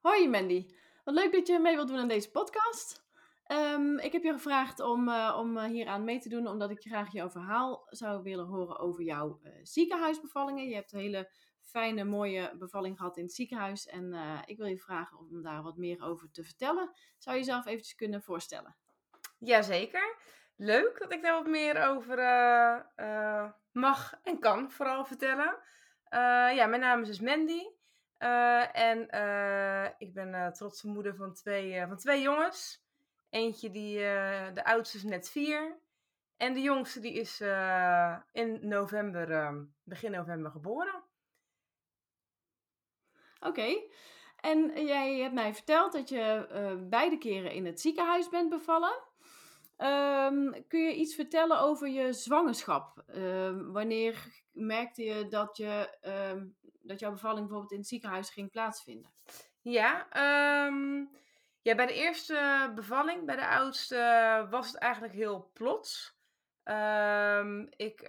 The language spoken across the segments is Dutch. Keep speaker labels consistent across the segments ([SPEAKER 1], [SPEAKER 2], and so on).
[SPEAKER 1] Hoi Mandy, wat leuk dat je mee wilt doen aan deze podcast. Ehm, ik heb je gevraagd om, uh, om uh, hier aan mee te doen, omdat ik graag jouw verhaal zou willen horen over jouw uh, ziekenhuisbevallingen. Je hebt een hele fijne, mooie bevalling gehad in het ziekenhuis en ik wil je vragen om daar wat meer over te vertellen. Zou je jezelf eventjes kunnen voorstellen?
[SPEAKER 2] Jazeker. Leuk dat ik daar wat meer over mag en kan vooral vertellen. ja, mijn naam is dus Mandy. En ik ben trotse moeder van twee, van twee jongens. Eentje die, uh, de oudste is net vier. En de jongste die is uh, in november, uh, begin november geboren.
[SPEAKER 1] Oké. En jij hebt mij verteld dat je beide keren in het ziekenhuis bent bevallen. Um, kun je iets vertellen over je zwangerschap? Um, wanneer merkte je dat, je dat jouw bevalling bijvoorbeeld in het ziekenhuis ging plaatsvinden?
[SPEAKER 2] Ja, ja, bij de eerste bevalling, bij de oudste, was het eigenlijk heel plots. Um, ik, uh,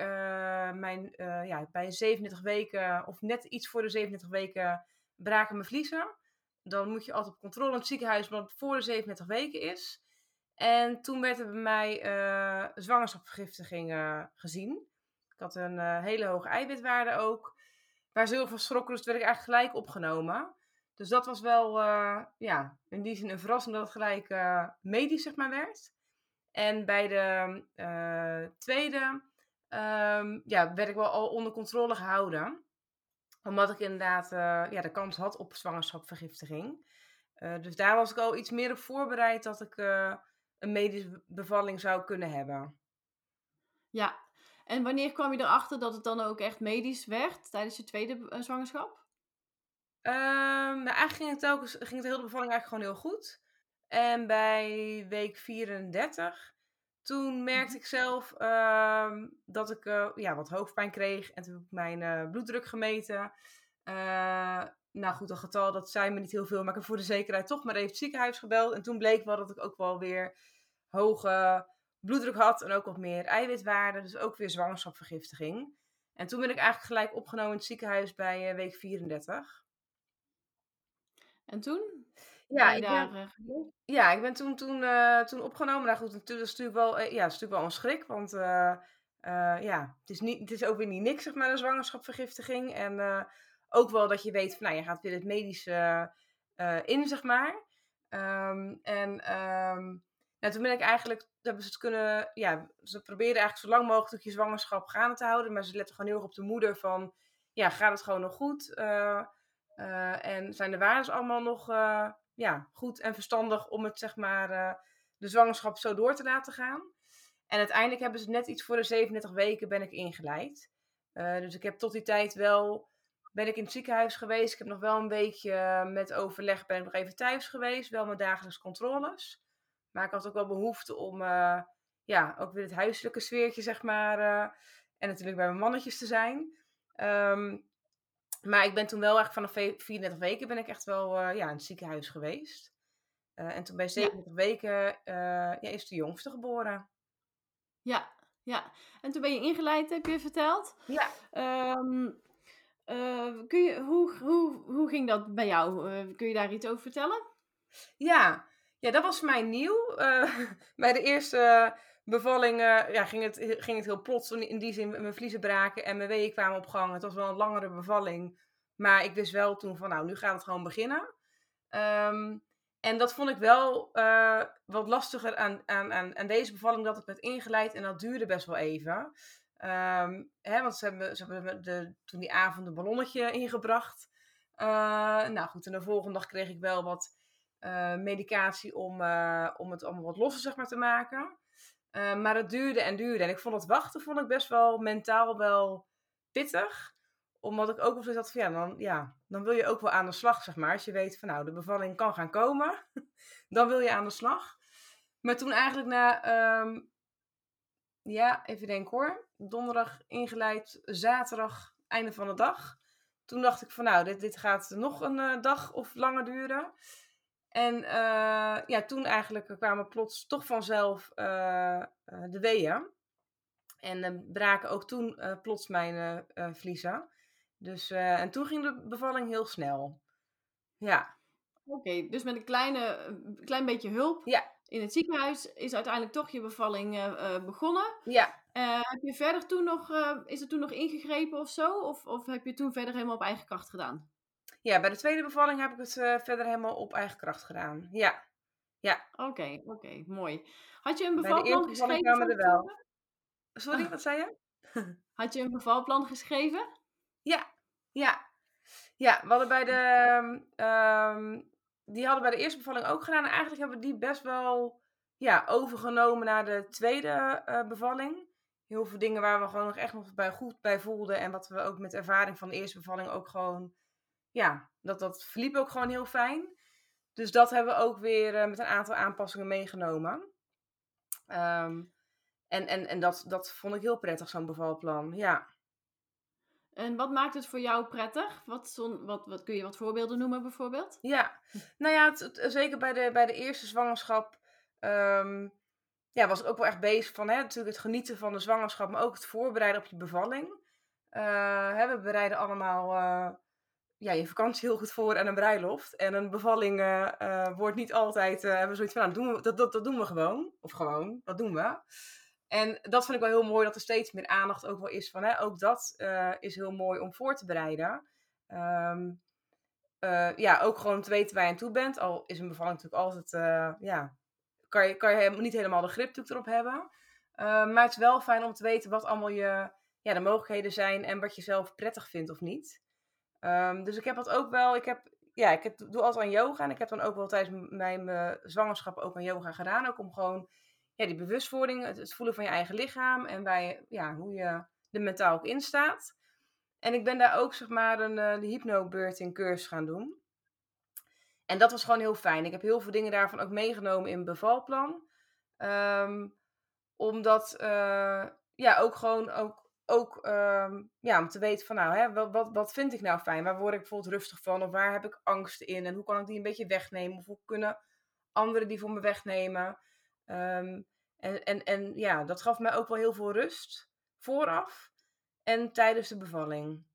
[SPEAKER 2] mijn, uh, ja, bij 37 weken, of net iets voor de 37 weken, braken mijn vliezen. Dan moet je altijd op controle in het ziekenhuis, omdat het voor de 37 weken is. En toen werd er bij mij uh, zwangerschapsvergiftiging gezien. Ik had een hele hoge eiwitwaarde ook. Waar ze heel schrokken, dus werd ik eigenlijk gelijk opgenomen. Dus dat was wel, uh, ja, in die zin een verrassing dat het gelijk uh, medisch, zeg maar, werd. En bij de uh, tweede, um, ja, werd ik wel al onder controle gehouden. Omdat ik inderdaad, ja, de kans had op zwangerschapsvergiftiging. dus daar was ik al iets meer op voorbereid dat ik een medische bevalling zou kunnen hebben.
[SPEAKER 1] Ja, en wanneer kwam je erachter dat het dan ook echt medisch werd tijdens je tweede zwangerschap?
[SPEAKER 2] Um, nou, eigenlijk ging het, telkens, ging het de hele bevalling eigenlijk gewoon heel goed. En bij week 34, toen merkte mhm. ik zelf um, dat ik uh, ja, wat hoofdpijn kreeg. En toen heb ik mijn uh, bloeddruk gemeten. Uh, nou goed, een getal dat zei me niet heel veel. Maar ik heb voor de zekerheid toch maar even het ziekenhuis gebeld. En toen bleek wel dat ik ook wel weer hoge bloeddruk had. En ook wat meer eiwitwaarde. Dus ook weer zwangerschapsvergiftiging. En toen ben ik eigenlijk gelijk opgenomen in het ziekenhuis bij week 34.
[SPEAKER 1] En toen?
[SPEAKER 2] Ja, ik ben, eh, ja, ik ben toen, toen, uh, toen opgenomen. Nou goed, dat is natuurlijk wel, uh, ja, is natuurlijk wel een schrik. Want ja, het is, niet, het is ook weer niet niks, zeg maar, een zwangerschapsvergiftiging. En ook wel dat je weet van, nou, je gaat weer het medische in, zeg maar. Um, en um, toen ben ik eigenlijk, hebben ze het kunnen, ja, ze probeerden eigenlijk zo lang mogelijk je zwangerschap gaande te houden. Maar ze letten gewoon heel erg op de moeder van, ja, gaat het gewoon nog goed? Uh, en zijn de waarden allemaal nog uh, ja, goed en verstandig om het, zeg maar, de zwangerschap zo door te laten gaan. En uiteindelijk hebben ze net iets voor de 37 weken ben ik ingeleid. dus ik heb tot die tijd wel, ben ik in het ziekenhuis geweest. Ik heb nog wel een beetje met overleg, ben ik nog even thuis geweest. Wel met dagelijks controles. Maar ik had ook wel behoefte om, ja, ook weer het huiselijke sfeertje, zeg maar. en natuurlijk bij mijn mannetjes te zijn. Um, maar ik ben toen wel echt vanaf 34 weken ben ik echt wel uh, ja, in het ziekenhuis geweest. En toen bij 37 ja. weken ja, is de jongste geboren.
[SPEAKER 1] Ja, ja. En toen ben je ingeleid, heb je verteld.
[SPEAKER 2] Ja.
[SPEAKER 1] Um, kun je, hoe, hoe, hoe ging dat bij jou? kun je daar iets over vertellen?
[SPEAKER 2] Ja, ja dat was mij nieuw. bij de eerste bevalling ja, ging, het, ging het heel plots. In die zin, mijn vliezen braken en mijn weeën kwamen op gang. Het was wel een langere bevalling. Maar ik wist wel toen van, nou, nu gaat het gewoon beginnen. Ehm, en dat vond ik wel uh, wat lastiger aan, aan, aan, deze bevalling, dat ik werd ingeleid. En dat duurde best wel even. Um, hè, want ze hebben, ze hebben de, toen die avond een ballonnetje ingebracht. Uh, nou goed, en de volgende dag kreeg ik wel wat uh, medicatie om, om het allemaal wat losser zeg maar, te maken. maar het duurde en duurde. En ik vond het wachten vond ik best wel mentaal wel pittig omdat ik ook wel zoiets had van ja dan, ja, dan wil je ook wel aan de slag, zeg maar. Als je weet van nou, de bevalling kan gaan komen, dan wil je aan de slag. Maar toen eigenlijk na, um, ja, even denken hoor, donderdag ingeleid, zaterdag, einde van de dag. Toen dacht ik van nou, dit, dit gaat nog een dag of langer duren. En uh, ja, toen eigenlijk kwamen plots toch vanzelf uh, de weeën. En braken ook toen plots mijn vliezen. Dus, en toen ging de bevalling heel snel. Ja.
[SPEAKER 1] Oké, dus met een kleine, klein beetje hulp
[SPEAKER 2] ja.
[SPEAKER 1] in het ziekenhuis is uiteindelijk toch je bevalling begonnen.
[SPEAKER 2] Ja.
[SPEAKER 1] heb je verder toen nog, is er toen nog ingegrepen of zo? Of, of heb je toen verder helemaal op eigen kracht gedaan?
[SPEAKER 2] Ja, bij de tweede bevalling heb ik het verder helemaal op eigen kracht gedaan. Ja. Ja.
[SPEAKER 1] Oké, oké, mooi. Had je een bevalplan geschreven?
[SPEAKER 2] De er wel. Sorry, wat zei je?
[SPEAKER 1] Had je een bevalplan geschreven?
[SPEAKER 2] Ja, ja. Ja, we hadden bij de. Um, die hadden bij de eerste bevalling ook gedaan. En eigenlijk hebben we die best wel ja, overgenomen naar de tweede uh, bevalling. Heel veel dingen waar we gewoon nog echt nog bij goed bij voelden. En wat we ook met ervaring van de eerste bevalling ook gewoon. Ja, dat, dat verliep ook gewoon heel fijn. Dus dat hebben we ook weer uh, met een aantal aanpassingen meegenomen. Um, en en, en dat, dat vond ik heel prettig, zo'n bevalplan. Ja.
[SPEAKER 1] En wat maakt het voor jou prettig? Wat, wat, wat kun je wat voorbeelden noemen bijvoorbeeld?
[SPEAKER 2] Ja, nou ja, het, zeker bij de, bij de eerste zwangerschap um, ja, was ik ook wel echt bezig van hè, natuurlijk het genieten van de zwangerschap, maar ook het voorbereiden op je bevalling. Uh, hè, we bereiden allemaal uh, ja, je vakantie heel goed voor en een bruiloft. En een bevalling uh, wordt niet altijd, hebben we zoiets van, nou, doen we, dat, dat, dat doen we gewoon. Of gewoon, dat doen we. En dat vind ik wel heel mooi dat er steeds meer aandacht ook wel is van, hè, ook dat is heel mooi om voor te bereiden. Uh, ja, ook gewoon te weten waar je aan toe bent. Al is een bevalling natuurlijk altijd, ja, kan je, kan je niet helemaal de grip erop hebben. maar het is wel fijn om te weten wat allemaal je, ja, de mogelijkheden zijn en wat je zelf prettig vindt of niet. Um, dus ik heb dat ook wel, ik heb, ja, ik doe altijd aan yoga en ik heb dan ook wel tijdens mijn zwangerschap ook aan yoga gedaan. Ook om gewoon ja, die bewustwording, het, voelen van je eigen lichaam en bij, ja, hoe je er mentaal ook in staat. En ik ben daar ook zeg maar een uh, hypnobirthing cursus gaan doen. En dat was gewoon heel fijn. Ik heb heel veel dingen daarvan ook meegenomen in bevalplan. Um, omdat, uh, ja, ook gewoon ook, ook um, ja, om te weten van nou, hè, wat, wat, wat vind ik nou fijn? Waar word ik bijvoorbeeld rustig van? Of waar heb ik angsten in? En hoe kan ik die een beetje wegnemen? Of hoe kunnen anderen die voor me wegnemen? Um, en, en, en ja, dat gaf mij ook wel heel veel rust vooraf en tijdens de bevalling.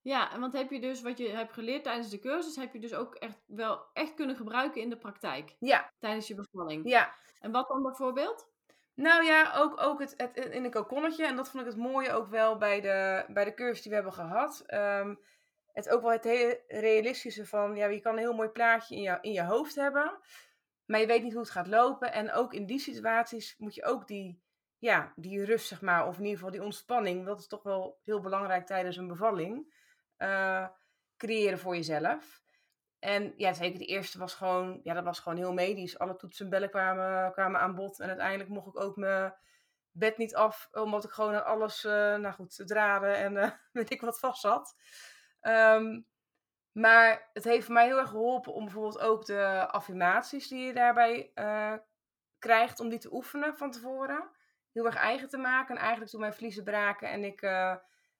[SPEAKER 1] Ja, en want heb je dus wat je hebt geleerd tijdens de cursus, heb je dus ook echt wel echt kunnen gebruiken in de praktijk?
[SPEAKER 2] Ja.
[SPEAKER 1] Tijdens je bevalling?
[SPEAKER 2] Ja.
[SPEAKER 1] En wat dan bijvoorbeeld?
[SPEAKER 2] Nou ja, ook, ook het, het in een kokonnetje. En dat vond ik het mooie ook wel bij de, bij de cursus die we hebben gehad. Um, het ook wel het hele realistische van, ja, je kan een heel mooi plaatje in je, in je hoofd hebben. Maar je weet niet hoe het gaat lopen. En ook in die situaties moet je ook die, ja, die rust, zeg maar, of in ieder geval die ontspanning, dat is toch wel heel belangrijk tijdens een bevalling, uh, creëren voor jezelf. En ja, zeker de eerste was gewoon, ja, dat was gewoon heel medisch. Alle toetsen en bellen kwamen, kwamen aan bod. En uiteindelijk mocht ik ook mijn bed niet af, omdat ik gewoon alles, uh, nou goed, draden en uh, weet ik wat vast zat. Um, maar het heeft mij heel erg geholpen om bijvoorbeeld ook de affirmaties die je daarbij uh, krijgt, om die te oefenen van tevoren. Heel erg eigen te maken. En eigenlijk toen mijn vliezen braken en ik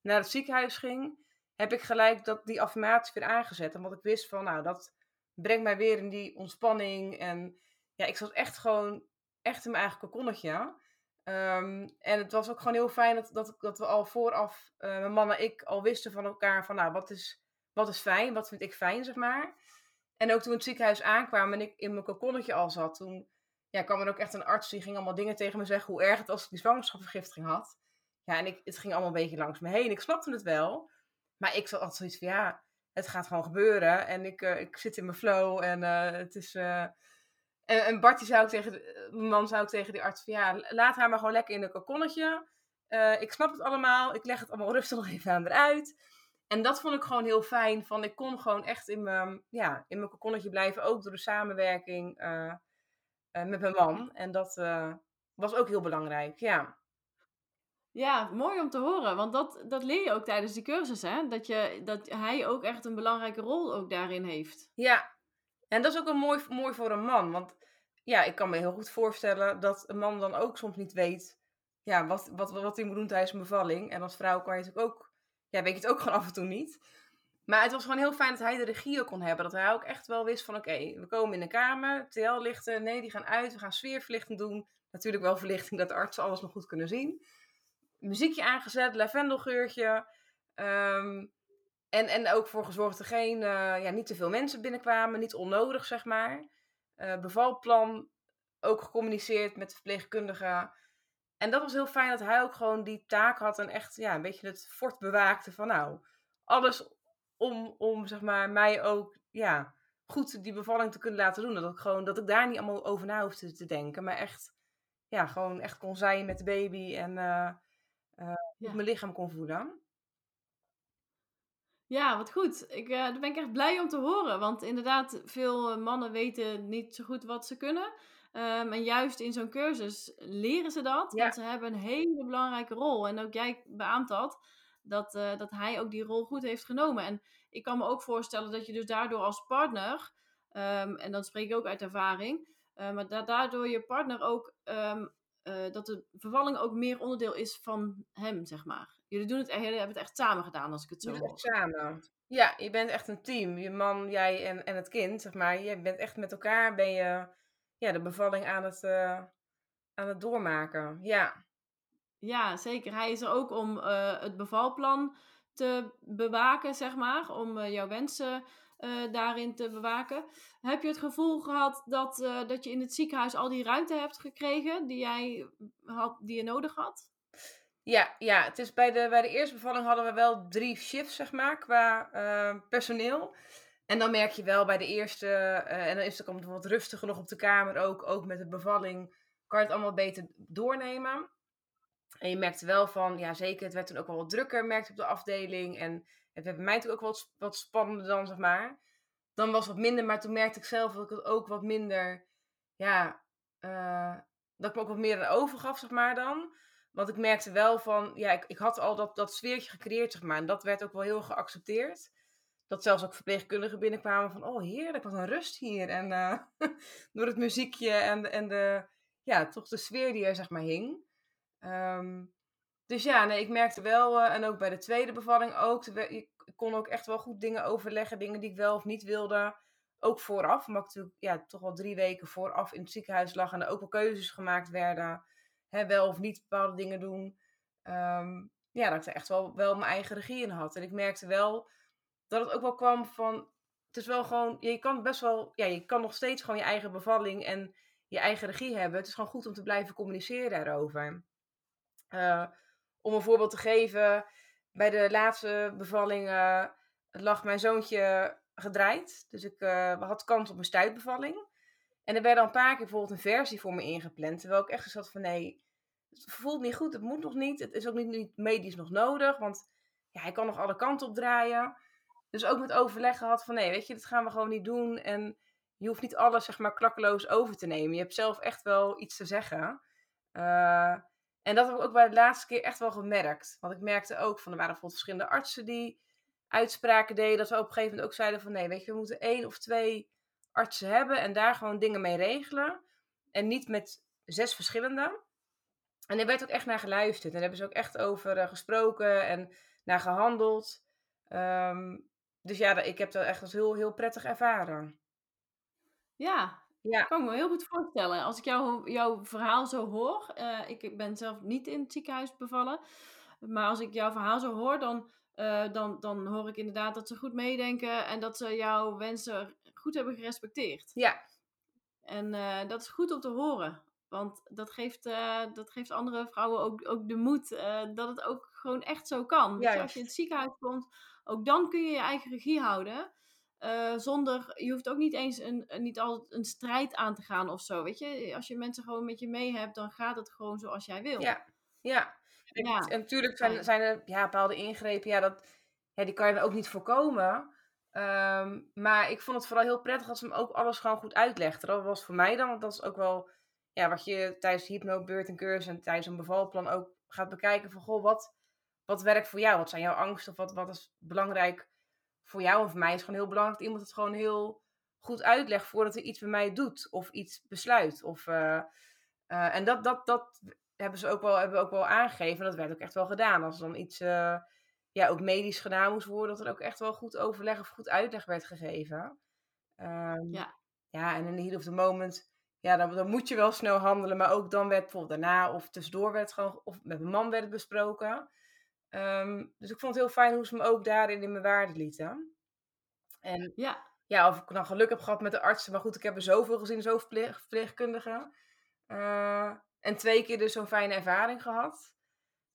[SPEAKER 2] naar het ziekenhuis ging, heb ik gelijk dat, die affirmaties weer aangezet. Omdat ik wist van, nou, dat brengt mij weer in die ontspanning. En ja, ik zat echt gewoon, echt in mijn eigen kokonnetje. Um, en het was ook gewoon heel fijn dat, dat, dat we al vooraf, uh, mijn man en ik, al wisten van elkaar van, nou, wat is wat is fijn, wat vind ik fijn, zeg maar. En ook toen het ziekenhuis aankwamen en ik in mijn kokonnetje al zat, toen ja, kwam er ook echt een arts die ging allemaal dingen tegen me zeggen hoe erg het was als ik die zwangerschapsvergiftiging had. Ja, en ik, het ging allemaal een beetje langs me heen. Ik snapte het wel. Maar ik zat altijd zoiets van, ja, het gaat gewoon gebeuren. En ik, uh, ik zit in mijn flow en uh, het is... En, en Bartie zou ik tegen, mijn man zou ik tegen die arts van, ja, laat haar maar gewoon lekker in een kokonnetje. ik snap het allemaal. Ik leg het allemaal rustig nog even aan eruit. En dat vond ik gewoon heel fijn. Van ik kon gewoon echt in mijn, ja, in mijn kokonnetje blijven. Ook door de samenwerking met mijn man. En dat was ook heel belangrijk, ja.
[SPEAKER 1] Ja, mooi om te horen. Want dat, dat leer je ook tijdens die cursus, hè? Dat, je, dat hij ook echt een belangrijke rol ook daarin heeft.
[SPEAKER 2] Ja, en dat is ook een mooi, mooi voor een man. Want ja, ik kan me heel goed voorstellen dat een man dan ook soms niet weet... Ja, wat, wat, wat hij moet doen tijdens een bevalling. En als vrouw kan je ook... Ja, weet je het ook gewoon af en toe niet. Maar het was gewoon heel fijn dat hij de regie kon hebben. Dat hij ook echt wel wist van... Oké, we komen in de kamer. TL-lichten. Nee, die gaan uit. We gaan sfeerverlichting doen. Natuurlijk wel verlichting dat de artsen alles nog goed kunnen zien muziekje aangezet, lavendelgeurtje. Um, en, en ook voor gezorgd dat er geen, uh, ja, niet te veel mensen binnenkwamen, niet onnodig zeg maar. Uh, bevalplan ook gecommuniceerd met de verpleegkundige. En dat was heel fijn dat hij ook gewoon die taak had en echt ja, een beetje het fort bewaakte van nou, alles om, om zeg maar mij ook ja, goed die bevalling te kunnen laten doen. Dat ik, gewoon, dat ik daar niet allemaal over na hoefde te denken, maar echt, ja, gewoon echt kon zijn met de baby en uh, mijn lichaam kon voelen.
[SPEAKER 1] Ja, wat goed. Ik, uh, daar ben ik echt blij om te horen. Want inderdaad, veel eh, mannen weten niet zo goed wat ze kunnen. Um, en juist in zo'n cursus leren ze dat. Ja. Want ze hebben een hele belangrijke rol. En ook jij beaamt dat. Dat, uh, dat hij ook die rol goed heeft genomen. En ik kan me ook voorstellen dat je dus daardoor als partner... Um, en dan spreek ik ook uit ervaring... maar da daardoor je partner ook um, uh, dat de vervalling ook meer onderdeel is van hem, zeg maar. Jullie, doen het, jullie hebben het echt samen gedaan, als ik het zo hoor.
[SPEAKER 2] Echt samen. Ja, je bent echt een team. Je man, jij en, en het kind, zeg maar. Je bent echt met elkaar, ben je ja, de bevalling aan het, uh, aan het doormaken. Ja.
[SPEAKER 1] Ja, zeker. Hij is er ook om uh, het bevalplan te bewaken, zeg maar. Om jouw wensen uh, daarin te bewaken. Heb je het gevoel gehad dat, uh, dat je in het ziekenhuis al die ruimte hebt gekregen die, jij had, die je nodig had?
[SPEAKER 2] Ja, ja het is bij, de, bij de eerste bevalling hadden we wel drie shifts, zeg maar, qua uh, personeel. En dan merk je wel bij de eerste, en dan is het ook wat rustiger nog op de kamer ook, ook met de bevalling, kan je het allemaal beter doornemen. En je merkte wel van, ja zeker, het werd toen ook wel wat drukker, merkte op de afdeling. En het werd bij mij natuurlijk ook wat, wat spannender dan, zeg maar. Dan was het wat minder, maar toen merkte ik zelf dat ik het ook wat minder, ja, uh, dat ik me ook wat meer aan overgaf, zeg maar dan. Want ik merkte wel van, ja, ik, ik had al dat, dat sfeertje gecreëerd, zeg maar. En dat werd ook wel heel geaccepteerd. Dat zelfs ook verpleegkundigen binnenkwamen van, oh heerlijk, wat een rust hier. En uh, door het muziekje en, en de, ja, toch de sfeer die er, zeg maar, hing. Um, dus ja, nee, ik merkte wel, uh, en ook bij de tweede bevalling ook, ik kon ook echt wel goed dingen overleggen, dingen die ik wel of niet wilde. Ook vooraf, omdat ik natuurlijk ja, toch wel drie weken vooraf in het ziekenhuis lag en er ook wel keuzes gemaakt werden. Hè, wel of niet bepaalde dingen doen. Um, ja, dat ik er echt wel, wel mijn eigen regie in had. En ik merkte wel dat het ook wel kwam van, het is wel gewoon, je kan best wel, ja, je kan nog steeds gewoon je eigen bevalling en je eigen regie hebben. Het is gewoon goed om te blijven communiceren daarover. Uh, om een voorbeeld te geven, bij de laatste bevalling lag mijn zoontje gedraaid. Dus ik uh, had kans op een stuitbevalling. En er werd al een paar keer bijvoorbeeld een versie voor me ingepland. Terwijl ik echt zat van nee, het voelt niet goed, het moet nog niet. Het is ook niet, niet medisch nog nodig, want ja, hij kan nog alle kanten op draaien. Dus ook met overleg gehad van nee, weet je, dat gaan we gewoon niet doen. En je hoeft niet alles zeg maar klakkeloos over te nemen. Je hebt zelf echt wel iets te zeggen. Uh, en dat heb ik ook bij de laatste keer echt wel gemerkt. Want ik merkte ook van er waren bijvoorbeeld verschillende artsen die uitspraken deden. Dat we op een gegeven moment ook zeiden van nee, weet je, we moeten één of twee artsen hebben en daar gewoon dingen mee regelen. En niet met zes verschillende. En er werd ook echt naar geluisterd. En daar hebben ze ook echt over uh, gesproken en naar gehandeld. Um, dus ja, ik heb dat echt als heel, heel prettig ervaren.
[SPEAKER 1] Ja, ja. Kan ik me heel goed voorstellen. Als ik jou, jouw verhaal zo hoor, uh, ik ben zelf niet in het ziekenhuis bevallen, maar als ik jouw verhaal zo hoor, dan, uh, dan, dan hoor ik inderdaad dat ze goed meedenken en dat ze jouw wensen goed hebben gerespecteerd.
[SPEAKER 2] Ja.
[SPEAKER 1] En dat is goed om te horen. Want dat geeft, dat geeft andere vrouwen ook, ook de moed dat het ook gewoon echt zo kan. Dus als je in het ziekenhuis komt, ook dan kun je je eigen regie houden. Uh, zonder, je hoeft ook niet eens een, niet altijd een strijd aan te gaan of zo. Weet je, als je mensen gewoon met je mee hebt, dan gaat het gewoon zoals jij wil.
[SPEAKER 2] Ja, ja. En, en natuurlijk zijn, zijn er ja, bepaalde ingrepen, ja, dat, ja, die kan je dan ook niet voorkomen. Ehm, maar ik vond het vooral heel prettig als ze hem ook alles gewoon goed uitlegde. Dat was voor mij dan, want dat is ook wel ja, wat je tijdens de hypnobeurt en cursus en tijdens een bevalplan ook gaat bekijken van, goh, wat, wat werkt voor jou? Wat zijn jouw angsten? Of wat, wat is belangrijk voor jou voor mij? is gewoon heel belangrijk dat iemand het gewoon heel goed uitlegt voordat hij iets bij mij doet of iets besluit. Of, uh, uh, en dat, dat, dat hebben ze ook wel, hebben we ook wel aangegeven. Dat werd ook echt wel gedaan. Als er dan iets uh, ja, ook medisch gedaan moest worden, dat er ook echt wel goed overleg of goed uitleg werd gegeven. Um, ja. ja, en in de heat of the moment, ja, dan, dan moet je wel snel handelen. Maar ook dan werd bijvoorbeeld daarna of tussendoor werd gewoon, of met mijn man werd het besproken. Um, dus ik vond het heel fijn hoe ze me ook daarin in mijn waarde lieten. En ja. ja, of ik dan geluk heb gehad met de artsen. Maar goed, ik heb er zoveel gezien, zoveel verpleeg, verpleegkundigen. Uh, en twee keer dus zo'n fijne ervaring gehad.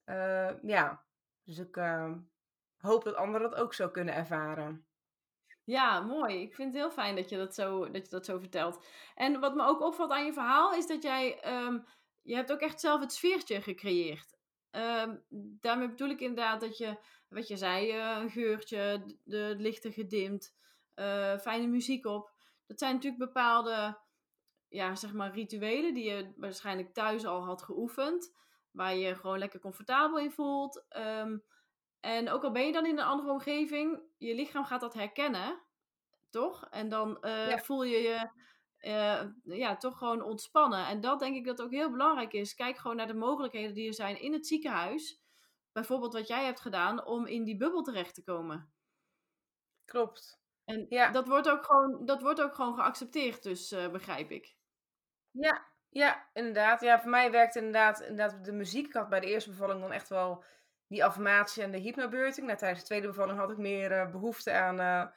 [SPEAKER 2] Uh, ja, dus ik uh, hoop dat anderen dat ook zo kunnen ervaren.
[SPEAKER 1] Ja, mooi. Ik vind het heel fijn dat je dat zo, dat je dat zo vertelt. En wat me ook opvalt aan je verhaal is dat jij, um, je hebt ook echt zelf het sfeertje gecreëerd. Um, daarmee bedoel ik inderdaad dat je, wat je zei, uh, een geurtje, de, lichten gedimd, uh, fijne muziek op. Dat zijn natuurlijk bepaalde, ja, zeg maar rituelen die je waarschijnlijk thuis al had geoefend. Waar je gewoon lekker comfortabel in voelt. Um, en ook al ben je dan in een andere omgeving, je lichaam gaat dat herkennen, toch? En dan uh, voel je je uh, ja, toch gewoon ontspannen. En dat denk ik dat ook heel belangrijk is. Kijk gewoon naar de mogelijkheden die er zijn in het ziekenhuis. Bijvoorbeeld wat jij hebt gedaan om in die bubbel terecht te komen.
[SPEAKER 2] Klopt.
[SPEAKER 1] En ja. dat, wordt ook gewoon, dat wordt ook gewoon geaccepteerd, dus uh, begrijp ik.
[SPEAKER 2] Ja, ja, inderdaad. Ja, voor mij werkt inderdaad, inderdaad de muziek. Ik had bij de eerste bevalling dan echt wel die affirmatie en de hypnobeurting. Nou, tijdens de tweede bevalling had ik meer uh, behoefte aan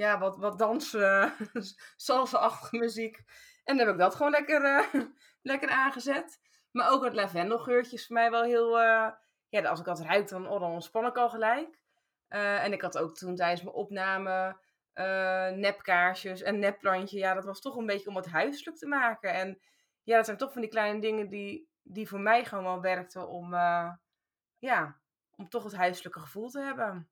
[SPEAKER 2] ja, wat, wat dans, uh, salsa-achtige muziek. En dan heb ik dat gewoon lekker, lekker aangezet. Maar ook het lavendelgeurtje is voor mij wel heel... ja, als ik dat ruik, dan, oh, dan ontspan ik al gelijk. en ik had ook toen tijdens mijn opname nepkaarsjes en nepplantje. Ja, dat was toch een beetje om het huiselijk te maken. En ja, dat zijn toch van die kleine dingen die, die voor mij gewoon wel werkten om... ja, om toch het huiselijke gevoel te hebben.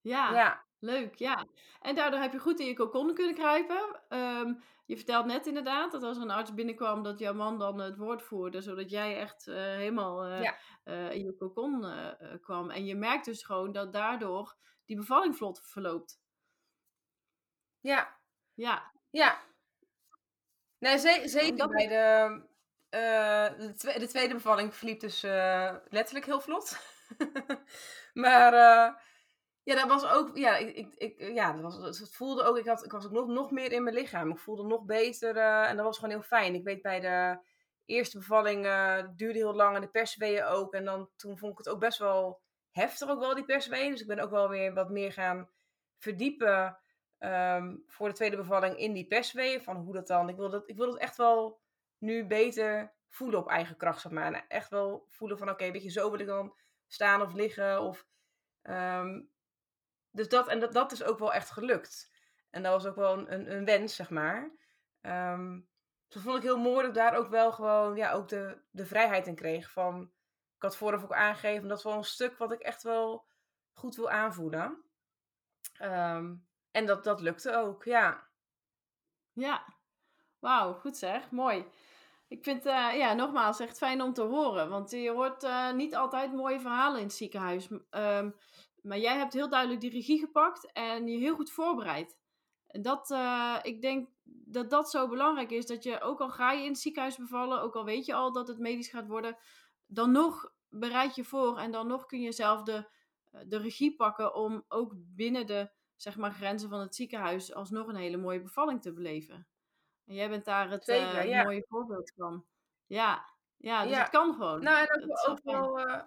[SPEAKER 1] Ja, ja, leuk, ja. En daardoor heb je goed in je cocon kunnen kruipen. Ehm, je vertelt net inderdaad dat als er een arts binnenkwam, dat jouw man dan het woord voerde, zodat jij echt uh, helemaal uh, uh, in je cocon kwam. En je merkt dus gewoon dat daardoor die bevalling vlot verloopt.
[SPEAKER 2] Ja.
[SPEAKER 1] Ja.
[SPEAKER 2] Ja. Nee, zeker bij de, uh, de, tweede bevalling verliep dus letterlijk heel vlot. maar ja, dat was ook, ja, ik, ik, ja dat was, het voelde ook, ik, had, ik was ook nog, nog meer in mijn lichaam. Ik voelde nog beter en dat was gewoon heel fijn. Ik weet bij de eerste bevalling duurde heel lang en de persweeën ook. En dan toen vond ik het ook best wel heftig, ook wel die persweeën. Dus ik ben ook wel weer wat meer gaan verdiepen um, voor de tweede bevalling in die persweeën. Van hoe dat dan, ik wil dat, ik wil dat echt wel nu beter voelen op eigen kracht, zeg maar. Echt wel voelen van, oké, okay, weet je, zo wil ik dan staan of liggen. Of, um, dus dat, en dat, dat is ook wel echt gelukt. En dat was ook wel een, een, wens, zeg maar. Um, vond ik heel mooi dat ik daar ook wel gewoon, ja, ook de, de vrijheid in kreeg. Van, ik had vooraf ook aangegeven, dat is wel een stuk wat ik echt wel goed wil aanvoelen. Um, en dat, dat lukte ook, ja.
[SPEAKER 1] Ja, wauw, goed zeg, mooi. Ik vind, uh, ja, nogmaals, echt fijn om te horen. Want je hoort uh, niet altijd mooie verhalen in het ziekenhuis. Um, maar jij hebt heel duidelijk die regie gepakt en je heel goed voorbereid. En dat, uh, ik denk dat dat zo belangrijk is. Dat je, ook al ga je in het ziekenhuis bevallen, ook al weet je al dat het medisch gaat worden, dan nog bereid je voor en dan nog kun je zelf de, de regie pakken om ook binnen de zeg maar, grenzen van het ziekenhuis alsnog een hele mooie bevalling te beleven. En jij bent daar het uh, mooie voorbeeld van. Ja, ja dus het kan gewoon.
[SPEAKER 2] Nou, en ook, ook wel... Uh,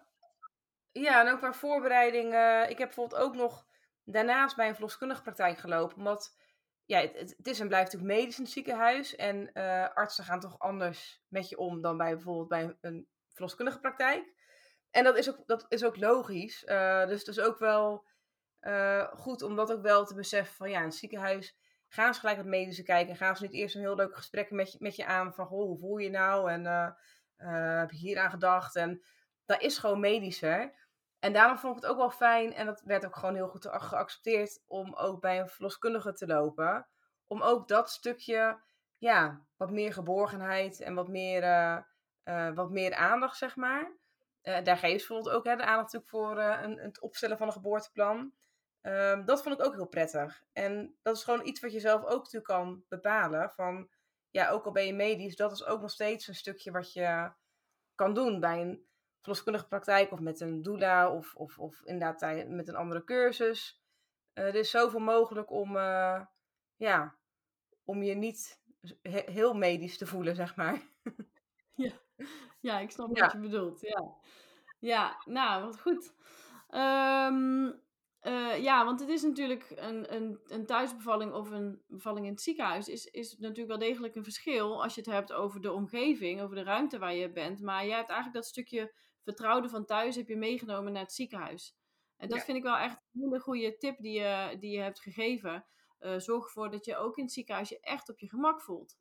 [SPEAKER 2] ja, en ook qua voorbereiding. Uh, ik heb bijvoorbeeld ook nog daarnaast bij een verloskundige praktijk gelopen. Omdat ja, het, het, is en blijft natuurlijk medisch in het ziekenhuis. En artsen gaan toch anders met je om dan bij bijvoorbeeld bij een verloskundige praktijk. En dat is ook, dat is ook logisch. dus het is ook wel goed om dat ook wel te beseffen van ja, in het ziekenhuis gaan ze gelijk het medische kijken. Gaan ze niet eerst een heel leuk gesprek met je, met je aan van goh, hoe voel je nou? En heb je hier aan gedacht? En dat is gewoon medischer. En daarom vond ik het ook wel fijn, en dat werd ook gewoon heel goed geaccepteerd, om ook bij een verloskundige te lopen. Om ook dat stukje, ja, wat meer geborgenheid en wat meer, uh, uh, wat meer aandacht, zeg maar. Uh, daar geeft bijvoorbeeld ook hè, de aandacht natuurlijk voor een, het opstellen van een geboorteplan. Ehm, dat vond ik ook heel prettig. En dat is gewoon iets wat je zelf ook natuurlijk kan bepalen. Van, ja, ook al ben je medisch, dat is ook nog steeds een stukje wat je kan doen bij een verloskundige praktijk of met een doula of, of, of inderdaad met een andere cursus. Uh, er is zoveel mogelijk om, uh, ja, om je niet heel medisch te voelen, zeg maar.
[SPEAKER 1] ja. ja, ik snap wat je bedoelt. Ja, ja nou, wat goed. Um, uh, ja, want het is natuurlijk een, een, een thuisbevalling of een bevalling in het ziekenhuis. Is, is natuurlijk wel degelijk een verschil als je het hebt over de omgeving, over de ruimte waar je bent. Maar jij hebt eigenlijk dat stukje vertrouwde van thuis heb je meegenomen naar het ziekenhuis. En dat vind ik wel echt een hele goede tip die je, die je hebt gegeven. Uh, zorg ervoor dat je ook in het ziekenhuis je echt op je gemak voelt.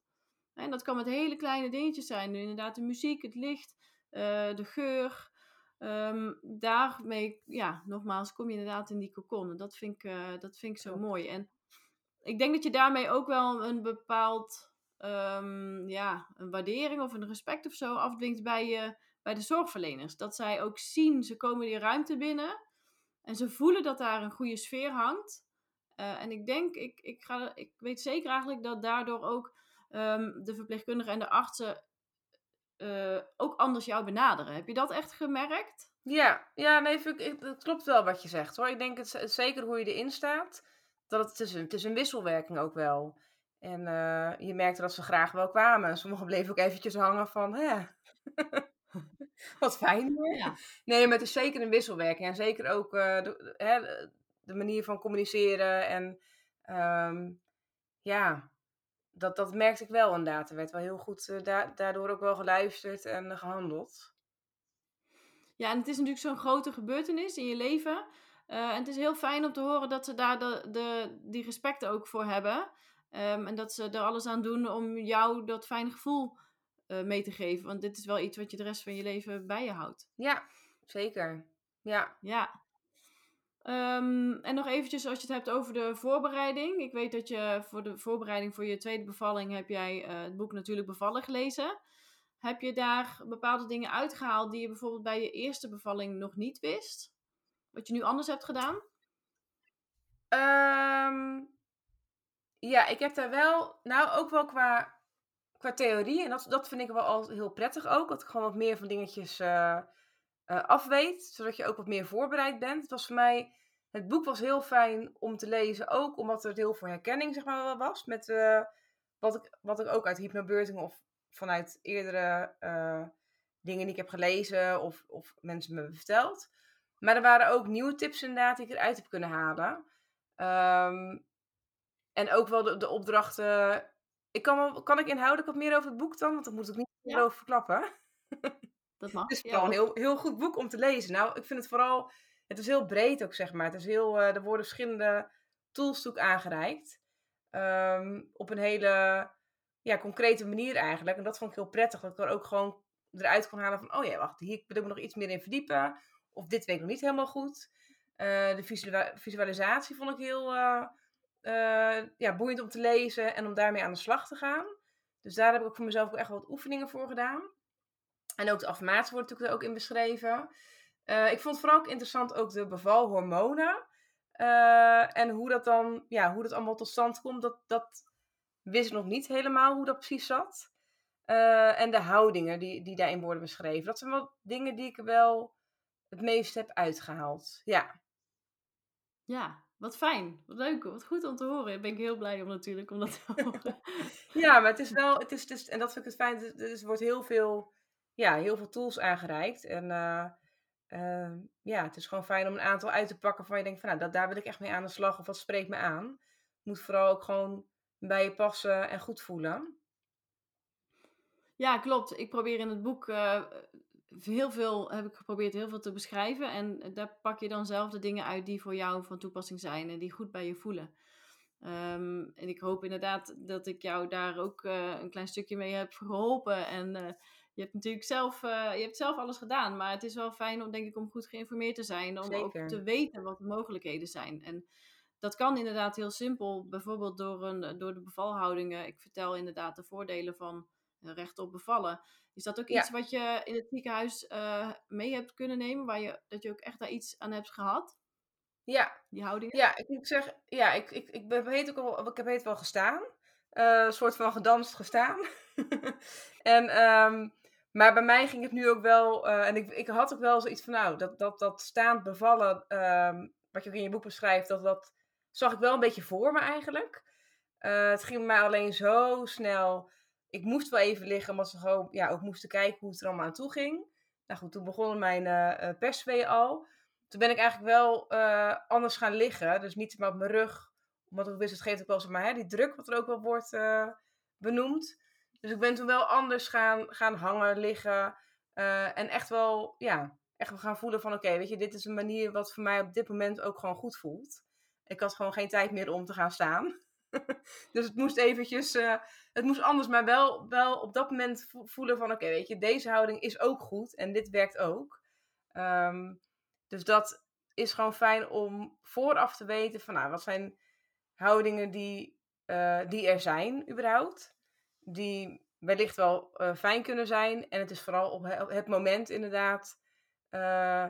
[SPEAKER 1] En dat kan met hele kleine dingetjes zijn. Inderdaad, de muziek, het licht, uh, de geur. Um, daarmee, ja, nogmaals, kom je inderdaad in die cocon. En dat vind ik, uh, dat vind ik zo mooi. En ik denk dat je daarmee ook wel een bepaald, um, ja, een waardering of een respect of zo afdwingt bij je bij de zorgverleners. Dat zij ook zien, ze komen die ruimte binnen en ze voelen dat daar een goede sfeer hangt. Uh, en ik denk, ik, ik, ga, ik weet zeker eigenlijk dat daardoor ook um, de verpleegkundigen en de artsen uh, ook anders jou benaderen. Heb je dat echt gemerkt?
[SPEAKER 2] Ja, ja nee, het klopt wel wat je zegt hoor. Ik denk het, zeker hoe je erin staat. Dat het, is een, het is een wisselwerking ook wel. En uh, je merkte dat ze graag wel kwamen. Sommigen bleven ook eventjes hangen van, hè, Wat fijn. Ja. Nee, maar het is zeker een wisselwerking. En zeker ook uh, de, hè, de, manier van communiceren. En um, ja, dat, dat merkte ik wel inderdaad. Er werd wel heel goed uh, da daardoor ook wel geluisterd en uh, gehandeld.
[SPEAKER 1] Ja, en het is natuurlijk zo'n grote gebeurtenis in je leven. en het is heel fijn om te horen dat ze daar de, de, die respect ook voor hebben. Um, en dat ze er alles aan doen om jou dat fijne gevoel uh, mee te geven. Want dit is wel iets wat je de rest van je leven bij je houdt.
[SPEAKER 2] Ja, zeker. Ja.
[SPEAKER 1] Ja. Um, en nog eventjes als je het hebt over de voorbereiding. Ik weet dat je voor de voorbereiding voor je tweede bevalling heb jij uh, het boek natuurlijk bevallen gelezen. Heb je daar bepaalde dingen uitgehaald die je bijvoorbeeld bij je eerste bevalling nog niet wist? Wat je nu anders hebt gedaan?
[SPEAKER 2] Um, ja, ik heb daar wel, nou ook wel qua qua theorie. En dat, dat vind ik wel al heel prettig ook. Dat ik gewoon wat meer van dingetjes uh, uh, afweet. Zodat je ook wat meer voorbereid bent. Het was voor mij... Het boek was heel fijn om te lezen. Ook omdat er heel veel herkenning zeg maar, was. Met uh, wat, ik, wat ik ook uit hypnobirthing of vanuit eerdere dingen die ik heb gelezen. Of, of mensen me verteld. Maar er waren ook nieuwe tips inderdaad die ik eruit heb kunnen halen. Um, en ook wel de, de opdrachten ik kan, wel, kan ik inhoudelijk wat meer over het boek dan? Want dan moet ik niet meer over verklappen.
[SPEAKER 1] Dat mag.
[SPEAKER 2] Het is wel een heel, heel goed boek om te lezen. Nou, ik vind het vooral... Het is heel breed ook, zeg maar. Het is heel, uh, er worden verschillende tools toe aangereikt. Um, op een hele ja, concrete manier eigenlijk. En dat vond ik heel prettig. Dat ik er ook gewoon eruit kon halen van... Oh ja, wacht, hier wil ik me nog iets meer in verdiepen. Of dit weet ik nog niet helemaal goed. Uh, de visualisatie vond ik heel... Uh, uh, ja, boeiend om te lezen en om daarmee aan de slag te gaan. Dus daar heb ik ook voor mezelf ook echt wat oefeningen voor gedaan. En ook de affirmatie wordt natuurlijk er ook in beschreven. Uh, ik vond vooral ook interessant ook de bevalhormonen. Uh, en hoe dat dan, ja, hoe dat allemaal tot stand komt. Dat, dat wist ik nog niet helemaal hoe dat precies zat. en de houdingen die, die daarin worden beschreven. Dat zijn wel dingen die ik wel het meest heb uitgehaald. Ja.
[SPEAKER 1] Ja, wat fijn, wat leuk, wat goed om te horen. ben ik heel blij om natuurlijk om dat te horen.
[SPEAKER 2] ja, maar het is wel, het is, het is, en dat vind ik het fijn, er wordt heel veel, ja, heel veel tools aangereikt. En uh, uh, ja, het is gewoon fijn om een aantal uit te pakken van je denkt van, nou, dat, daar wil ik echt mee aan de slag of wat spreekt me aan. Het moet vooral ook gewoon bij je passen en goed voelen.
[SPEAKER 1] Ja, klopt. Ik probeer in het boek uh, heel veel, heb ik geprobeerd heel veel te beschrijven. En daar pak je dan zelf de dingen uit die voor jou van toepassing zijn en die goed bij je voelen. Ehm, en ik hoop inderdaad dat ik jou daar ook uh, een klein stukje mee heb geholpen. En uh, je hebt natuurlijk zelf, uh, je hebt zelf alles gedaan. Maar het is wel fijn om, denk ik, om goed geïnformeerd te zijn. Om Zeker. ook te weten wat de mogelijkheden zijn. En dat kan inderdaad heel simpel. Bijvoorbeeld door, een, door de bevalhoudingen. Ik vertel inderdaad de voordelen van recht op bevallen. Is dat ook iets wat je in het ziekenhuis mee hebt kunnen nemen? Waar je, dat je ook echt daar iets aan hebt gehad?
[SPEAKER 2] Ja.
[SPEAKER 1] Die houdingen?
[SPEAKER 2] Ja, ik zeggen, ja, ik, ik, ik, heb heet ook al, ik heb heet wel gestaan. Uh, een soort van gedanst gestaan. en, um, maar bij mij ging het nu ook wel, uh, en ik, ik had ook wel zoiets van, nou, dat, dat, dat staand bevallen, um, wat je ook in je boek beschrijft, dat, dat zag ik wel een beetje voor me eigenlijk. Het ging bij mij alleen zo snel. Ik moest wel even liggen, omdat ze gewoon ja, ook moesten kijken hoe het er allemaal aan toe ging. Nou goed, toen begonnen mijn uh, al toen ben ik eigenlijk wel uh, anders gaan liggen. Dus niet maar op mijn rug. Omdat ik wist, het geeft ook wel zeg maar, hè, die druk, wat er ook wel wordt benoemd. Dus ik ben toen wel anders gaan, gaan hangen, liggen. En echt wel, ja, echt gaan voelen van oké, weet je, dit is een manier wat voor mij op dit moment ook gewoon goed voelt. Ik had gewoon geen tijd meer om te gaan staan. dus het moest eventjes, het moest anders, maar wel, wel op dat moment voelen van oké, weet je, deze houding is ook goed en dit werkt ook. Um, dus dat is gewoon fijn om vooraf te weten van nou, wat zijn houdingen die, uh, die er zijn überhaupt. Die wellicht wel uh, fijn kunnen zijn. En het is vooral op het moment inderdaad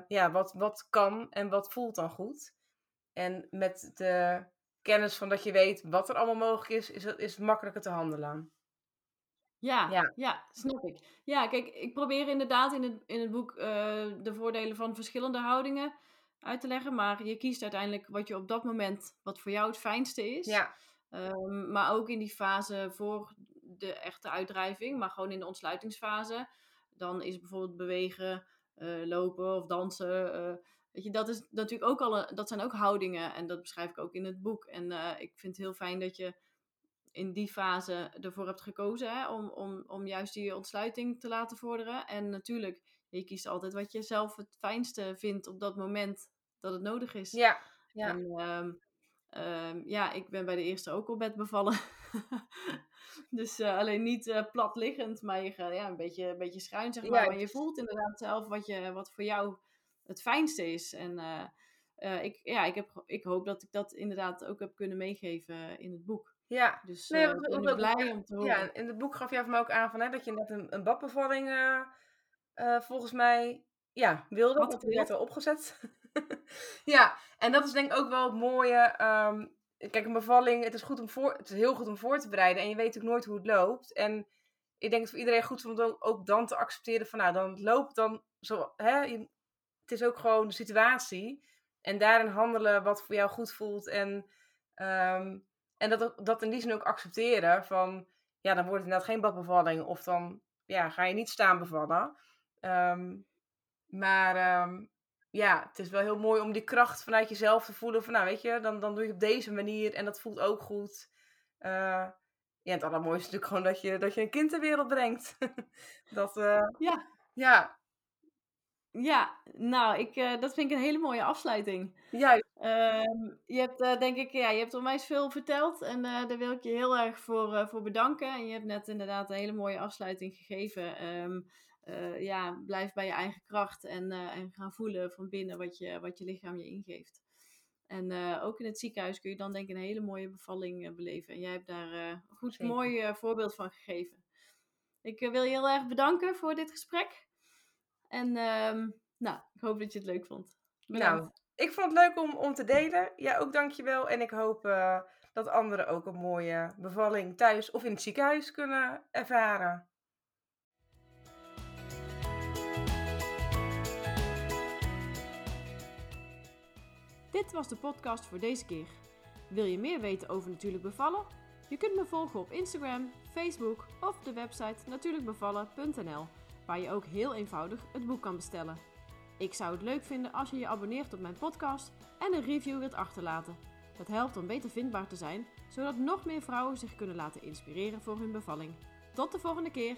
[SPEAKER 2] ja, wat, wat kan en wat voelt dan goed. En met de kennis van dat je weet wat er allemaal mogelijk is, is het, is het makkelijker te handelen.
[SPEAKER 1] Ja, ja, ja. snap ik. Ja, kijk, ik probeer inderdaad in het, in het boek uh, de voordelen van verschillende houdingen uit te leggen. Maar je kiest uiteindelijk wat je op dat moment, wat voor jou het fijnste is.
[SPEAKER 2] Ja.
[SPEAKER 1] Um, maar ook in die fase voor de echte uitdrijving, maar gewoon in de ontsluitingsfase. Dan is bijvoorbeeld bewegen, uh, lopen of dansen. Uh, weet je, dat, is natuurlijk ook al een, dat zijn ook houdingen. En dat beschrijf ik ook in het boek. En ik vind het heel fijn dat je in die fase ervoor hebt gekozen hè, om, om, om juist die ontsluiting te laten vorderen. En natuurlijk, je kiest altijd wat je zelf het fijnste vindt op dat moment dat het nodig is.
[SPEAKER 2] Ja, ja.
[SPEAKER 1] En, um, ja, ik ben bij de eerste ook op bed bevallen. dus uh, alleen niet uh, plat liggend, maar je ja, een, beetje, een beetje schuin, zeg maar. Ja, maar je voelt inderdaad zelf wat, je, wat voor jou het fijnste is. En uh, ik, ja, ik, heb, ik hoop dat ik dat inderdaad ook heb kunnen meegeven in het boek.
[SPEAKER 2] Ja,
[SPEAKER 1] dus nee, uh, ben ik blij om te horen.
[SPEAKER 2] Ja, in het boek gaf jij van mij ook aan van, hè, dat je net een, een badbevalling volgens mij ja, wilde. Wat dat werd opgezet. ja, en dat is denk ik ook wel het mooie. Um, kijk, een bevalling, het is, goed om voor, het is heel goed om voor te bereiden. En je weet ook nooit hoe het loopt. En ik denk het voor iedereen goed om ook, ook dan te accepteren van, nou, dan loopt dan zo, hè, het is ook gewoon de situatie. En daarin handelen wat voor jou goed voelt. En um, en dat, dat in die zin ook accepteren van, ja, dan wordt het inderdaad geen badbevalling. Of dan ja, ga je niet staan bevallen. Um, maar ja, het is wel heel mooi om die kracht vanuit jezelf te voelen. Van nou, weet je, dan, dan doe je op deze manier en dat voelt ook goed. Uh, ja, het allermooiste is natuurlijk gewoon dat je, dat je een kind ter wereld brengt. dat, uh,
[SPEAKER 1] ja.
[SPEAKER 2] Ja,
[SPEAKER 1] ja, nou, ik, uh, dat vind ik een hele mooie afsluiting.
[SPEAKER 2] Juist.
[SPEAKER 1] Uh, je hebt denk ik, ja, je hebt onwijs veel verteld en daar wil ik je heel erg voor, voor bedanken. En je hebt net inderdaad een hele mooie afsluiting gegeven. Um, ja, blijf bij je eigen kracht en, en gaan voelen van binnen wat je, wat je lichaam je ingeeft. En ook in het ziekenhuis kun je dan denk ik een hele mooie bevalling beleven. En jij hebt daar een goed, Zeker. mooi voorbeeld van gegeven. Ik wil je heel erg bedanken voor dit gesprek. En um, nou, ik hoop dat je het leuk vond.
[SPEAKER 2] Bedankt. Nou, ik vond het leuk om, om te delen. Ja, ook dankjewel. En ik hoop dat anderen ook een mooie bevalling thuis of in het ziekenhuis kunnen ervaren.
[SPEAKER 1] Dit was de podcast voor deze keer. Wil je meer weten over natuurlijk bevallen? Je kunt me volgen op Instagram, Facebook of de website natuurlijkbevallen.nl waar je ook heel eenvoudig het boek kan bestellen. Ik zou het leuk vinden als je je abonneert op mijn podcast en een review wilt achterlaten. Dat helpt om beter vindbaar te zijn, zodat nog meer vrouwen zich kunnen laten inspireren voor hun bevalling. Tot de volgende keer!